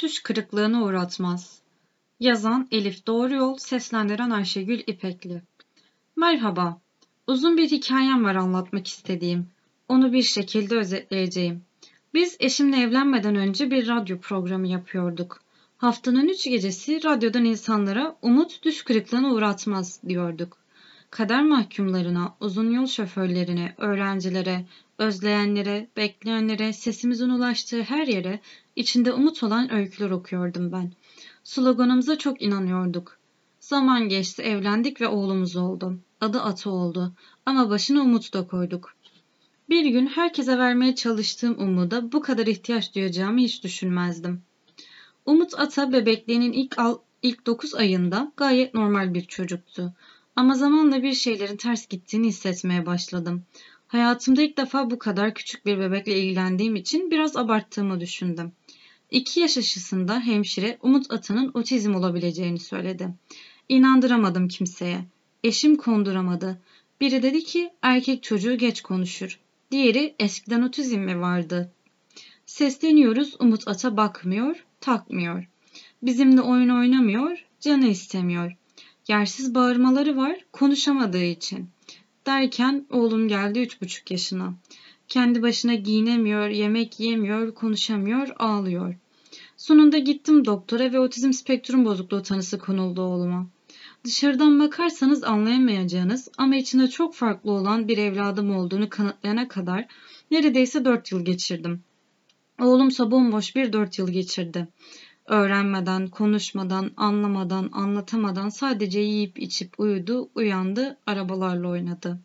düş kırıklığına uğratmaz. Yazan Elif Doğru Yol, seslendiren Ayşegül İpekli. Merhaba, uzun bir hikayem var anlatmak istediğim. Onu bir şekilde özetleyeceğim. Biz eşimle evlenmeden önce bir radyo programı yapıyorduk. Haftanın üç gecesi radyodan insanlara umut düş kırıklığına uğratmaz diyorduk. Kader mahkumlarına, uzun yol şoförlerine, öğrencilere, özleyenlere, bekleyenlere, sesimizin ulaştığı her yere içinde umut olan öyküler okuyordum ben. Sloganımıza çok inanıyorduk. Zaman geçti, evlendik ve oğlumuz oldu. Adı Atı oldu ama başına umut da koyduk. Bir gün herkese vermeye çalıştığım umuda bu kadar ihtiyaç duyacağımı hiç düşünmezdim. Umut Ata bebekliğinin ilk, al, ilk 9 ayında gayet normal bir çocuktu. Ama zamanla bir şeylerin ters gittiğini hissetmeye başladım. Hayatımda ilk defa bu kadar küçük bir bebekle ilgilendiğim için biraz abarttığımı düşündüm. İki yaş aşısında hemşire Umut Atan'ın otizm olabileceğini söyledi. İnandıramadım kimseye. Eşim konduramadı. Biri dedi ki erkek çocuğu geç konuşur. Diğeri eskiden otizm mi vardı? Sesleniyoruz Umut Ata bakmıyor, takmıyor. Bizimle oyun oynamıyor, canı istemiyor. Yersiz bağırmaları var konuşamadığı için. Derken oğlum geldi üç buçuk yaşına. Kendi başına giyinemiyor, yemek yemiyor, konuşamıyor, ağlıyor. Sonunda gittim doktora ve otizm spektrum bozukluğu tanısı konuldu oğluma. Dışarıdan bakarsanız anlayamayacağınız ama içinde çok farklı olan bir evladım olduğunu kanıtlayana kadar neredeyse dört yıl geçirdim. Oğlumsa bomboş bir dört yıl geçirdi. Öğrenmeden, konuşmadan, anlamadan, anlatamadan sadece yiyip içip uyudu, uyandı, arabalarla oynadı.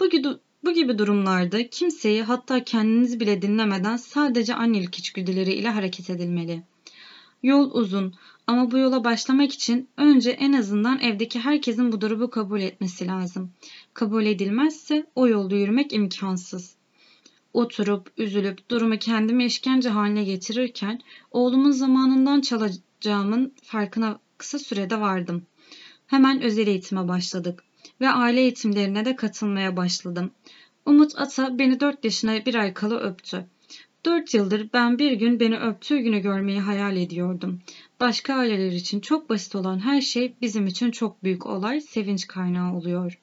Bu gibi, bu gibi durumlarda kimseyi hatta kendinizi bile dinlemeden sadece annelik içgüdüleri ile hareket edilmeli. Yol uzun ama bu yola başlamak için önce en azından evdeki herkesin bu durumu kabul etmesi lazım. Kabul edilmezse o yolda yürümek imkansız oturup üzülüp durumu kendime işkence haline getirirken oğlumun zamanından çalacağımın farkına kısa sürede vardım. Hemen özel eğitime başladık ve aile eğitimlerine de katılmaya başladım. Umut Ata beni 4 yaşına bir ay kala öptü. 4 yıldır ben bir gün beni öptüğü günü görmeyi hayal ediyordum. Başka aileler için çok basit olan her şey bizim için çok büyük olay, sevinç kaynağı oluyor.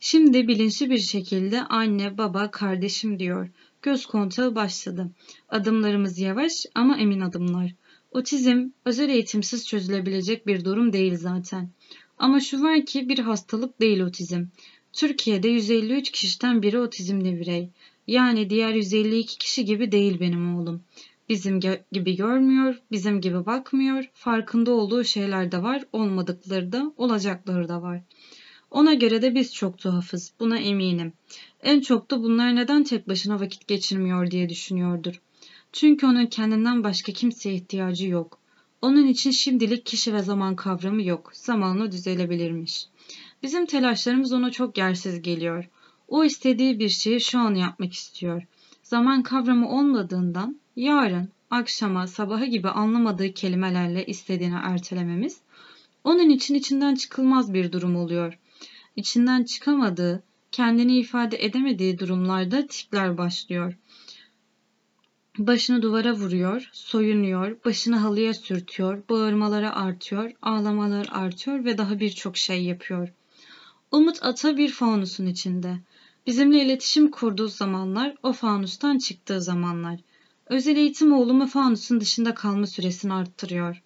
Şimdi bilinçli bir şekilde anne, baba, kardeşim diyor. Göz kontağı başladı. Adımlarımız yavaş ama emin adımlar. Otizm özel eğitimsiz çözülebilecek bir durum değil zaten. Ama şu var ki bir hastalık değil otizm. Türkiye'de 153 kişiden biri otizmli birey. Yani diğer 152 kişi gibi değil benim oğlum. Bizim gibi görmüyor, bizim gibi bakmıyor, farkında olduğu şeyler de var, olmadıkları da, olacakları da var. Ona göre de biz çok tuhafız. Buna eminim. En çok da bunlar neden tek başına vakit geçirmiyor diye düşünüyordur. Çünkü onun kendinden başka kimseye ihtiyacı yok. Onun için şimdilik kişi ve zaman kavramı yok. Zamanla düzelebilirmiş. Bizim telaşlarımız ona çok yersiz geliyor. O istediği bir şeyi şu an yapmak istiyor. Zaman kavramı olmadığından yarın, akşama, sabaha gibi anlamadığı kelimelerle istediğini ertelememiz onun için içinden çıkılmaz bir durum oluyor içinden çıkamadığı, kendini ifade edemediği durumlarda tikler başlıyor. Başını duvara vuruyor, soyunuyor, başını halıya sürtüyor, bağırmaları artıyor, ağlamalar artıyor ve daha birçok şey yapıyor. Umut ata bir fanusun içinde. Bizimle iletişim kurduğu zamanlar o fanustan çıktığı zamanlar. Özel eğitim oğlumu fanusun dışında kalma süresini arttırıyor.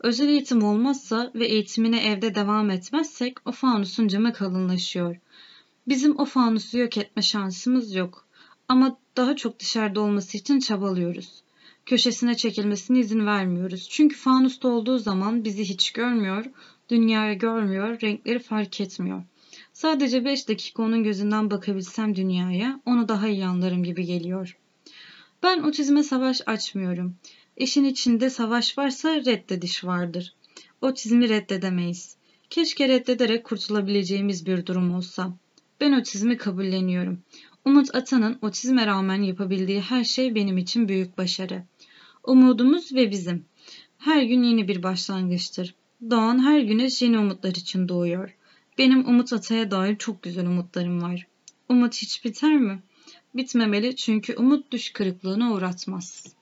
Özel eğitim olmazsa ve eğitimine evde devam etmezsek o fanusun camı kalınlaşıyor. Bizim o fanusu yok etme şansımız yok. Ama daha çok dışarıda olması için çabalıyoruz. Köşesine çekilmesine izin vermiyoruz. Çünkü fanusta olduğu zaman bizi hiç görmüyor, dünyayı görmüyor, renkleri fark etmiyor. Sadece 5 dakika onun gözünden bakabilsem dünyaya, onu daha iyi anlarım gibi geliyor. Ben otizme savaş açmıyorum. İşin içinde savaş varsa reddediş vardır. Otizmi reddedemeyiz. Keşke reddederek kurtulabileceğimiz bir durum olsa. Ben otizmi kabulleniyorum. Umut Atan'ın otizme rağmen yapabildiği her şey benim için büyük başarı. Umudumuz ve bizim. Her gün yeni bir başlangıçtır. Doğan her güneş yeni umutlar için doğuyor. Benim Umut Ata'ya dair çok güzel umutlarım var. Umut hiç biter mi? Bitmemeli çünkü umut düş kırıklığına uğratmaz.''